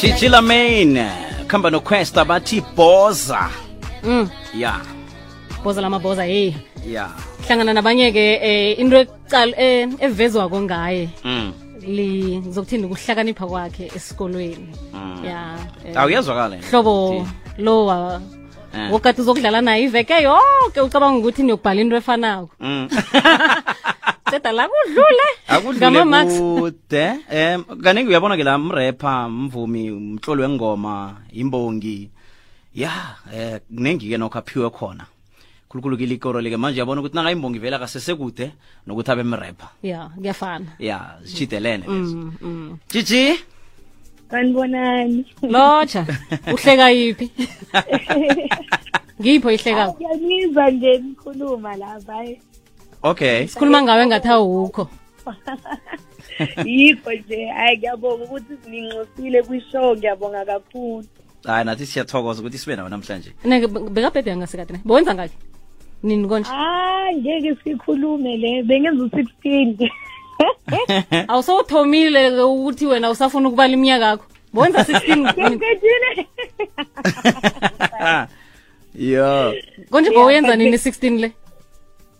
Chichila Main khamba noQuesta bathi boza. Mm. ya. Boza lamaboza hey ya. Hlangana nabanye ke eh into eh evezwako ngaye. Mm. Li ngizokuthini ukuhlakanipha kwakhe esikolweni. Ya eh, awuyezwakala hlobo lo wa Eh. wokati uzokudlala naye iveke yonke ucabanga ukuthi niyokubhala into efanako. Mm. ceda la kudlule akudlule ngama-marks. kude um kaningi uyabona ke la mrepha mvumi umtloli wengoma imbongi ya eh kuningi ke nokho aphiwe khona. Khulukhulu ke likoro like manje uyabona ukuthi nangayimbongi vele akasesekude nokuthi abe mrepha. Ya kuyafana. Ya zitshidelene lezo Mm, mm. jiji Kanibonani. lotsha uhleka yiphi? Ngipho ihlekako Ngiyaniza nje nikhuluma lapha. Okay sikhuluma ngawe ngathi awukho Yikho nje hayi ngiyabonga ukuthi sininxusile kwishow ngiyabonga kakhulu. hayi nathi siyathokoza ukuthi sibe nawe namhlanje. Neke bekabhede yangasekade ne? Bowenza ngakhe nini konje? Ah ngeke sikhulume le bengenza u16. awusowuthomile ukuthi wena usafuna ukubala iminyaka yakho bowenza 16 Ngejile. yo. Konje ngowenza nini 16 le?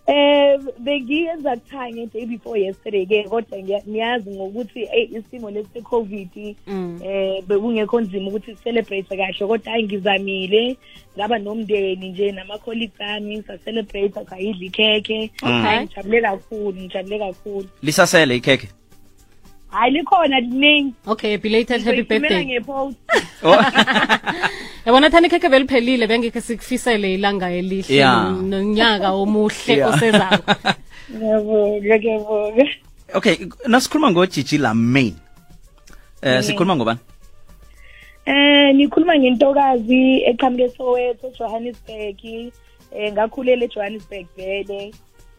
Eh bengiyenza kuthanye day before yesterday ke kodwa ngiya- niyazi ngokuthi eh isimo lesi covid Mm. eh bekungekho nzima ukuthi celebrate kahle. Kodwa hayi ngizamile ngaba nomndeni nje nama colleagues ami sa celebrate sayidla ikheke Okay. Hayi, ngijabule kakhulu ngijabule kakhulu. Lisasele ikhekhe? Hayi likhona liningi. Okay belated happy Ngizoyithumela birthday. ngepost. Oh. yabona thani ikhekhe beliphelile bengekhe sikufisele ilanga elihle Yeah. nonyaka omuhle Yeah. osezako ngiyabonga ngiyabonga okay nasikhuluma ngojiji la main eh sikhuluma ngobani? Eh nikhuluma ngentokazi eqhamuke Soweto Johannesburg. Eh ngakhulela eJohannesburg vele.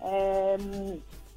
Um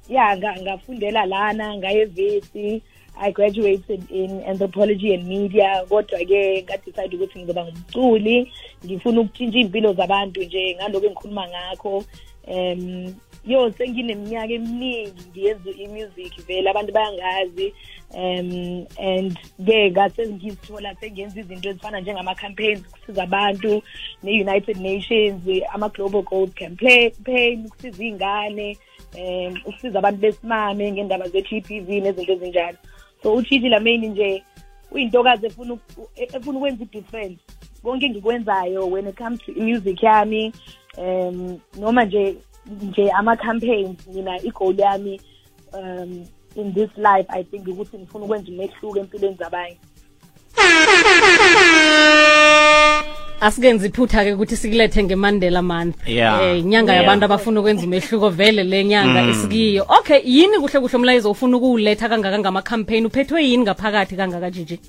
ya nga- ngafundela lana ngaye vesi I graduated in anthropology and media kodwa ke ngadecide ukuthi ngizoba ngumculi ngifuna ukutshintsha impilo zabantu nje ngaloko engikhuluma ngakho. Um yo sengineminyaka eminingi ngiyenza i-music vele abantu bayangazi. Um and ke ngase ngizithola sengenza izinto ezifana njengama-campaigns ukusiza abantu ne-united nations ama-global gold campaign ukusiza iy'ngane um ukusiza abantu besimame ngendaba ze-g p v nezinto ezinjalo. So uchiji lameni nje uyintokazi efuna uku- efuna ukwenza i-difference konke engikwenzayo when it comes to music yami um noma nje nje ama-campaigns mina i-goal yami um in this life i think ukuthi ngifuna ukwenza umehluko empilweni zabanye. Asikenzi iphutha ke ukuthi sikulethe ngemandela month. Yeah. eh inyanga Yeah. yabantu abafuna ukwenza umehluko vele le nyanga esikiyo. Okay yini kuhle kuhle umlayezo ufuna ukuwuletha kangaka ngama-campaign uphethwe yini ngaphakathi kangaka jiji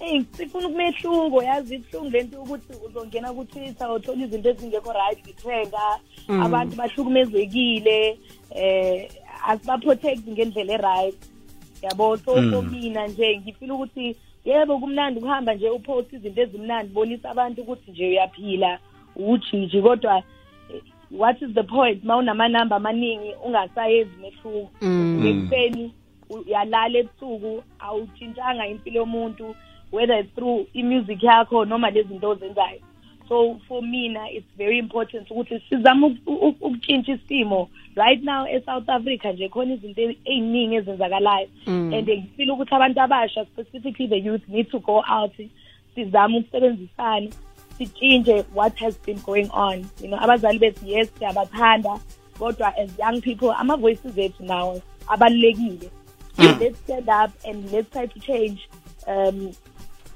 eyi sifuna ukumehluko yazi ibuhlungu lento yokuthi uzongena ku-twitter uthola izinto ezingekho right zithenga abantu bahlukumezekile eh asibaprotect ngendlela e-right. Yabo so for mina nje ngifila ukuthi yebo kumnandi ukuhamba nje upost izinto ezimnandi bonisa abantu ukuthi nje uyaphila ujiji kodwa what is the point? Ma unamanamba amaningi ungasayenzi mehluko Mm. ngekuseni uyalala ebusuku awutshintshanga impilo yomuntu whether it's through i-music yakho noma lezi zinto ozenzayo. So for mina it's very important ukuthi sizame uku- uku- ukutshintsha isimo. Right now e-south africa nje khona izinto ey'ningi ezenzakalayo. Mm. and ngifile ukuthi abantu abasha specifically the youth need to go out sizame ukusebenzisana sitshintshe what has been going on. You know abazali bethu yes siyabathanda kodwa as young people ama-voices ethu nawo abalulekile. Let's stand up and let's try to change um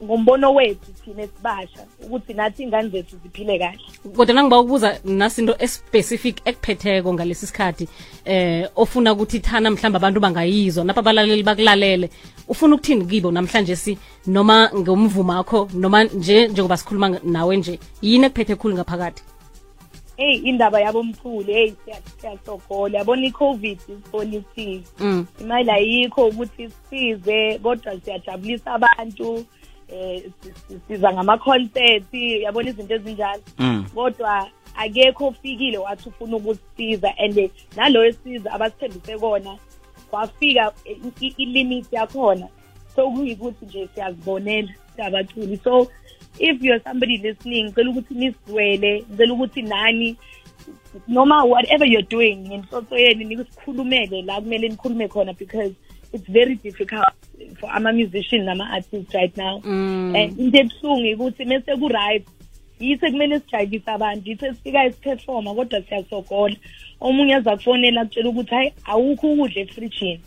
ngombono wethu thina esibasha ukuthi nathi ingane zethu ziphile kahle. Kodwa nangiba ukubuza nasinto especific ekuphetheko ngalesi sikhathi eh ofuna ukuthi thana mhlawumbe abantu bangayizwa napha abalaleli bakulalele ufuna ukuthini kibo namhlanje si noma ngomvumo wakho noma nje njengoba sikhuluma nawe nje yini ekuphethe khulu ngaphakathi? Eyi indaba yabomkhulu eyi siya- siyasokola yabona i-covid isibonisile mm. imali ayikho ukuthi sisize kodwa siyajabulisa abantu. Eh si- si- siza ngama-concert yabona izinto ezinjalo. Mm. kodwa akekho ofikile wathi ufuna ukusisiza and naloyo siza abasithembise kona kwafika i-limit yakhona. So kuyikuthi nje siyazibonela siyabaculi so if you're somebody listening ngicela ukuthi nisidwele ngicela ukuthi nani noma whatever you're doing ngenhloso yenu nikusikhulumele la kumele nikhulume khona because it's very difficult for ama-musician nama-artists right now. Mm. and into ebuhlungu ukuthi mese ku-right yise kumele sijayivise abantu yise sifika isiperforma kodwa siyasogola omunye aza kufonela akutshela ukuthi hayi awukho ukudla efrijini.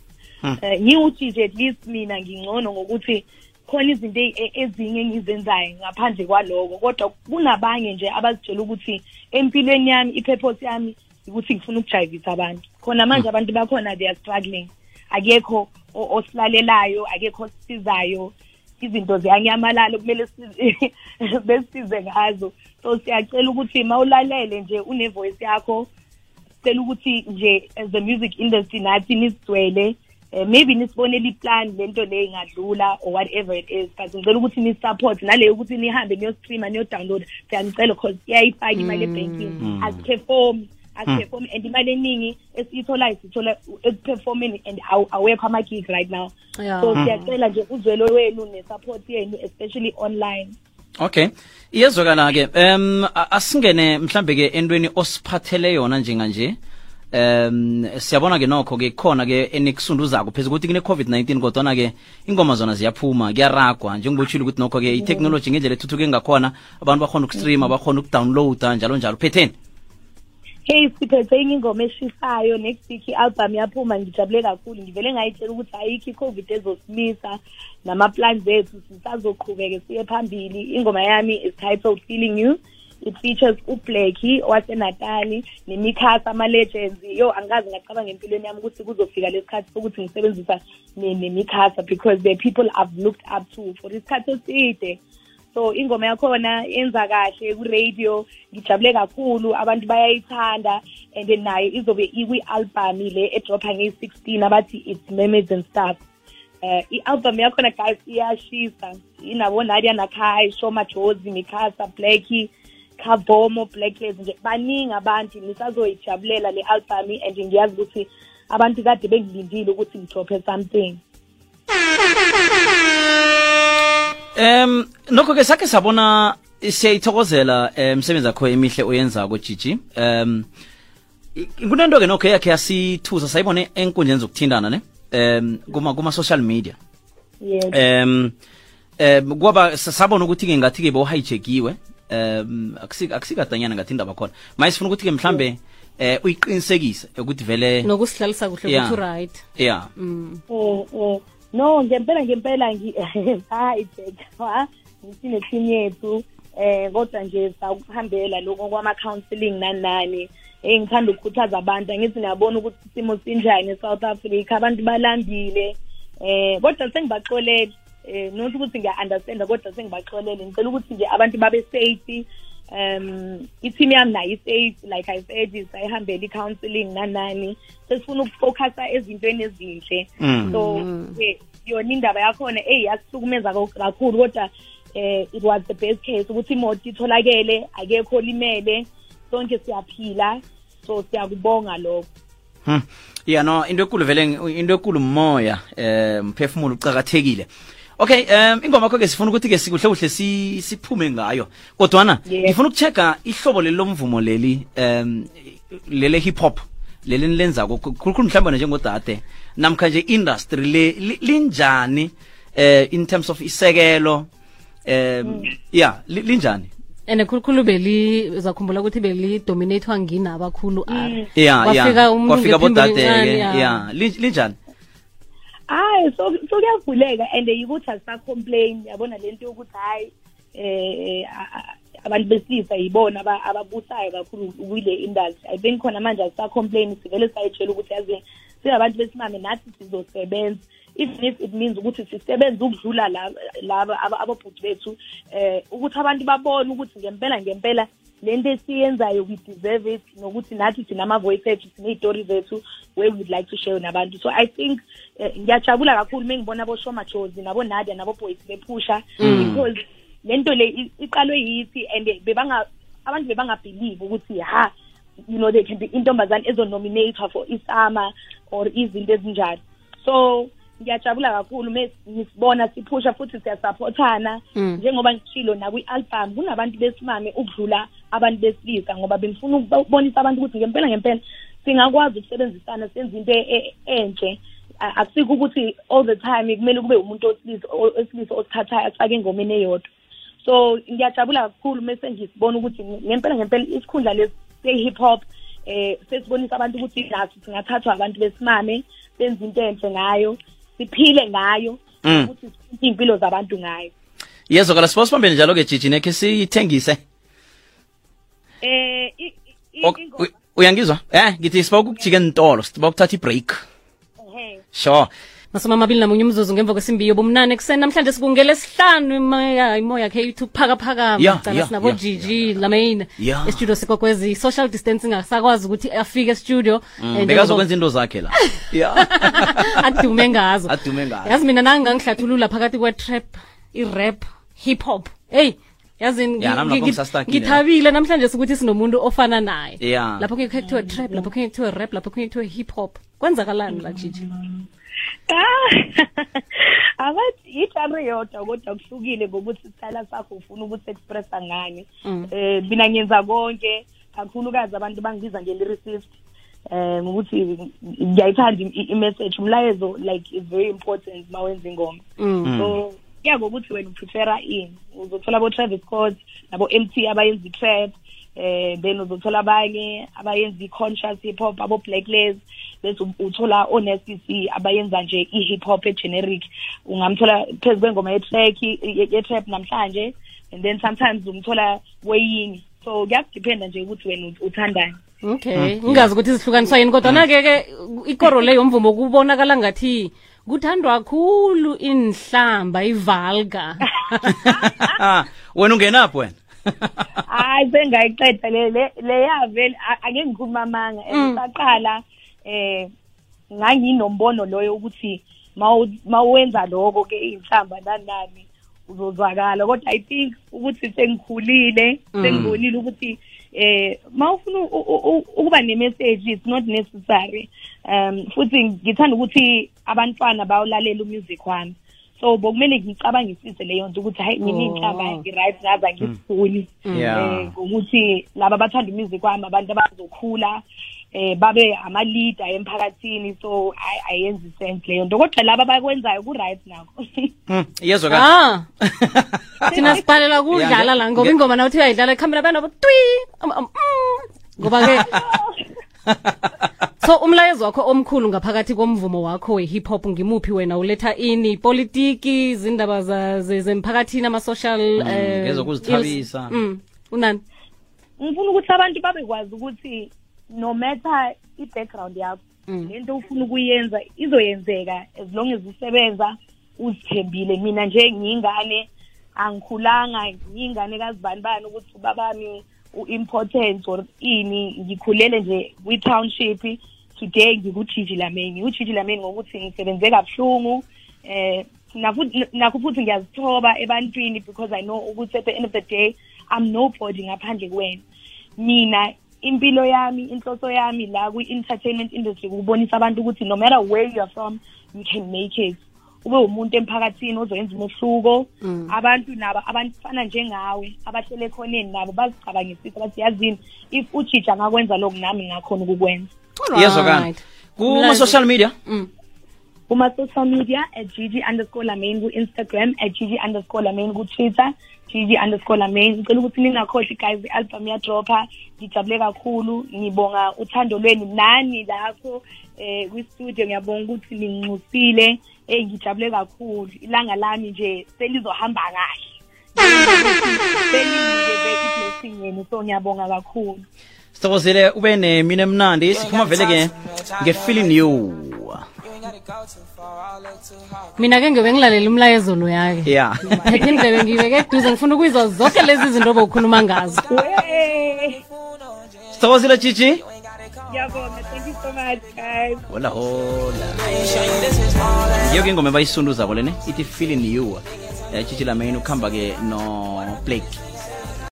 Um ngiwuthi-nje at least mina ngingcono ngokuthi khona izinto e- ezinye engizenzayo ngaphandle kwaloko kodwa kunabanye nje abazitshela ukuthi empilweni yami ipurpose yami ukuthi ngifuna ukujayivisa abantu. Khona manje abantu bakhona they are struggling. Akekho osilalelayo akekho osisizayo izinto ziyanyamalala kumele si- besisize ngazo. So siyacela ukuthi mawulalele nje une-voice yakho sicela ukuthi nje as the music industry nathi nisidwele eh, maybe nisibonele iplan lento le ingadlula or whatever it is but ngicela ukuthi nisupport naleyo ukuthi nihambe niyostreama niyodownload siyanicela because iyayifaka imali ebhenking asiperform asiperform and imali eningi esiyitholayo sithola ekuperformeni and aw- awekho ama-gig right now. Yeah. so siyacela nje uzwelo wenu nesupport yenu especially online. Okay. Iyezwakala-ke um asingene mhlambe-ke entweni osiphathele yona njenganje. Um siyabona-ke nokho-ke khona-ke enikusunduzako phezu kokuthi kune-covid-19 kodwana-ke ingoma zona ziyaphuma kuyaragwa. Njengobotshile ukuthi nokho-ke itechnology ngendlela ethuthuke ngakhona abantu bakhona ukustreama bakhona ukudownloada njalo njalo. Phetheni hey siphethe enye ingoma eshisayo next week i-album yaphuma ngijabule kakhulu. Ngivele ngayitshela ukuthi ayikho i-covid ezosimisa nama-plans ethu sisazoqhubeke siye phambili. Ingoma yami is titled feeling you. It features ublackie wasenatali nemikhasa ama-legends. Yo angikazi ngacabanga empilweni yami ukuthi kuzofika lesikhathi sokuthi ngisebenzisa ne- nemikhasa because the people i've looked up to for isikhathi eside. So ingoma yakhona yenza kahle ku-radio ngijabule kakhulu abantu bayayithanda and then nayo izobe ikwi-album le edropha ngeyi-16 abathi it's mermaids and stuff. Uh, i-album yakhona guys iyashisa. Inabo nadia nakai shoma jozi mikasa blackie kavomo blackheads nje baningi abantu. Nisazoyijabulela le album and ngiyazi ukuthi abantu kade bengilindile ukuthi ngidrophe something. Um nokho-ke sakhe sabona siyayithokozela um msebenzi akho emihle oyenzako jiji um i- kunento-ke nokho eyakhe yasithusa sayibone enkundleni zokuthindana ne? Um kuma kuma-social media. Yes. Um um kwaba sa- sabona ukuthi-ke ngathi-ke bowuhijekiwe um akusi- akusikadanyana ngathi indaba khona. Maye sifuna ukuthi-ke mhlambe um uyiqinisekise ukuthi vele nokusihlalisa kuhle Yeah. ukuthi right. Ya. Mm. Eh eh no ngempela ngempela hayi ngithi neteam yethu eh kodwa nje sakuhambela lokho kwama counseling nani nani eh ngithanda ukukhuthaza abantu angithi niyabona ukuthi isimo sinjani eSouth Africa abantu balambile. Eh kodwa sengibaxolele eh not ukuthi ngiya understand kodwa sengibaxolele. Ngicela ukuthi nje abantu babe safe um i-team yami nayo i-safe like i said sayihambela i-counseling nanani. Sesifuna ukufocusa ezintweni ezinhle. Mm. so eh, yona indaba yakhona eyi yasihlukumeza ka- kakhulu kodwa eh it was the best case ukuthi imoto itholakele akekho olimele. Sonke siyaphila so siyakubonga lokho. Hmm. ya no into ekulu vele ngi- into ekulu moya eh mphefumulo ucakathekile okay um ingoma yakho ke sifuna ukuthi ke sikuhle kuhle si siphume ngayo. Kodwana Yeah. ngifuna ukuchecka ihlobo leli lomvumo leli um lele hip hop leli nilenzako khulukhulu mhlawumbe njengodade namkha nje industry le li- linjani eh in terms of isekelo um ya li- linjani? And khulukhulu beli uzakhumbula ukuthi belidominathwa ngini abakhulu R. ya Kwafika ya umuntu kwafika ngephimbo bodade ke lin- linjani? Hayi so so kuyavuleka and yikuthi asisacomplain yabona lento yokuthi hayi eh abantu besilisa yibona aba- ababusayo kakhulu kule industry. I think khona manje asisacomplain sivele sayitshela ukuthi yazi singabantu besimame nathi sizosebenza. Even if it means ukuthi sisebenze ukudlula la- laba aba- ababhuti bethu eh ukuthi abantu babone ukuthi ngempela ngempela lento esiyenzayo we deserve it nokuthi nathi sinama-voice ethu siney'tori zethu where we would like to share nabantu. So i think eh, ngiyajabula kakhulu uma ngibona aboshoma jozi nabonadia naboboys bephusha because lento le i- iqalwe yithi and bebanga abantu bebangabhelieve ukuthi ha you know they can be intombazane ezonominator for isama or izinto ezinjalo. So ngiyajabula kakhulu ngisibona siphusha futhi siyasupportana Mm. njengoba ngishilo nakwi-album kunabantu besimame ukudlula abantu besilisa ngoba bengifuna ukubonisa abantu ukuthi ngempela ngempela singakwazi ukusebenzisana senze into e- enhle. A- akusikho ukuthi all the time kumele kube umuntu wesilisa o- wesilisa osithathayo asifake engomeni eyodwa. So ngiyajabula kakhulu mese ngisibona ukuthi ngempela ngempela isikhundla lesi se-hip hop eh sesibonisa abantu ukuthi naso singathathwa abantu besimame senze into enhle ngayo. siphile ngayo mm. ukuthi siphile impilo zabantu ngayo. Yezo kala sipho sibambe njalo ke jiji nekhe siyithengise? Eh uyangizwa? Eh ngithi siba ntolo entolo ukuthatha ibreak. Sure masumi amabili namunye umzuzu ngemva kwesimbi yobumnane ekuseni namhlanje sibungele sihlanu imoya imoya khe ithu phakaphakama Yeah, cala yeah, sinabo yeah, gg lamain Yeah. estudio sikokwezi social distancing asakwazi ukuthi afike estudio. Eh, bekazokwenza into zakhe la. Adume ngazo. Adume ngazo. yazi mina nangangihlathulula phakathi kwe-trap i-rap hip hop hey yazini Ya, nami ngi- lapho ngi- ngisastakile. ngithabile namhlanje sikuthi sinomuntu ofana naye. Lapho kuye kuthiwa trap lapho kuye kuthiwa rap lapho kuye kuthiwa hip hop kwenzakalani la jiji abathi ijari yodwa kodwa kuhlukile ngokuthi isitayela sakho ufuna ukuthi expressa ngani. Eh mina ngenza konke kakhulukazi abantu bangibiza nge-lyricist eh ngokuthi ngiyayithanda i-message. Umlayezo like is very important uma wenza ingoma. Mm. so kuya ngokuthi wena uprefera ini. Uzothola abo-travis scott nabo-m t abayenza i-trap. Eh then uzothola abanye abayenza i-conscious hip hop abo-blackless bese u- uthola o-nestic abayenza nje i-hip hop e-generic. Ungamthola phezu kwengoma ye-track ye- ye-trap namhlanje and then sometimes umthola weyini. So kuyakudiphenda nje ukuthi wena ut- uthandani. Okay. Ngingazi ukuthi zihlukaniswa yini kodwa na-ke ke ikoro le yomvumo kubonakala ngathi kuthandwa kakhulu inhlamba ivalga wena ungenaphi wena? hayi sengayiqeda le le leya vele ake ngikhuluma amanga Mm. esaqala eh nganginombono loyo ukuthi mawuwenza lokho ke inhlamba nani nani uzozwakala kodwa i think ukuthi sengikhulile Mm. sengibonile ukuthi eh mawufuna ukuba ne-message it's not necessary um futhi ngithanda ukuthi abantwana bawulalela umusic wami so bokumele ngicabangisise leyo nto ukuthi hayi mina Oh. iy'nhlamba ngi-right ngaze angisifuni Yeah. eh ngokuthi laba abathanda umusic wami abantu abazokhula eh babe ama-leader emphakathini. So ayenzi sense leyo nto kodwa laba abakwenzayo ku-right nakho Mm, yezokala ah. Thina sibhalela kudlala la ngoba ingoma naw uthi uyayidlala ekhambela banobo twi um, um, mm. ngoba-ke so umlayezo wakho omkhulu ngaphakathi komvumo wakho we-hip hop ngimuphi wena uletha ini politiki izindaba zemphakathini ama-social eh, ngezokuzithabisa. ills? mm unani ngifuna ukuthi abantu babekwazi ukuthi no matter i-background yakho Mm. lento ufuna ukuyenza izoyenzeka as long as usebenza uzithembile mina nje ngiyingane angikhulanga ngiyingane kazibani bani ukuthi ubabami u-important or ini ngikhulele nje kwi-township today ngikujiji lameni. Ujiji lameni ngokuthi ngisebenze kabuhlungu eh nafu- nakho futhi ngiyazithoba ebantwini because i know ukuthi at the end of the day i'm nobody ngaphandle kwena mina impilo yami inhloso yami la kwi-entertainment industry ukubonisa abantu ukuthi no matter where you are from you can make it. Ube umuntu emphakathini ozoyenza umehluko. Mm. abantu nabo abafana njengawe abahlele ekhoneni nabo bazicabangisisa bathi yazini if ujiji angakwenza lokhu nami ngakhona ukukwenza. Yezokala Alright. kuma-social media? Mm. kuma-social media at gg underscore lamain ku-instagram at gg underscore lamain ku-twitter gg underscore lamain ngicela ukuthi ningakhohlwi guys i-album yadropha ngijabule kakhulu. Ngibonga uthando lwenu nani lapho. Eh kwi-studio ngiyabonga ukuthi ninginxusile eh ngijabule kakhulu. Ilanga lami nje selizohamba kahle. Selinginikeze i-blessing yenu so ngiyabonga kakhulu. Sithokozile ube nemini emnandi. Siphuma vele-ke nge-feeling you. Mina-ke ngiyobe ngilalela umlayezo lo yake. Ya. Phethe indlebe ngiyibeke eduze ngifuna ukuyizwa zonke lezi zinto obowukhuluma ngazo. Wey! sithokozile jiji ngiyabonga. Thank you so much guys hola hola ngiyo-ke ingoma ebayisunduzako lene ithi feeling you. Eh, jiji lamain ukuhamba-ke no blake.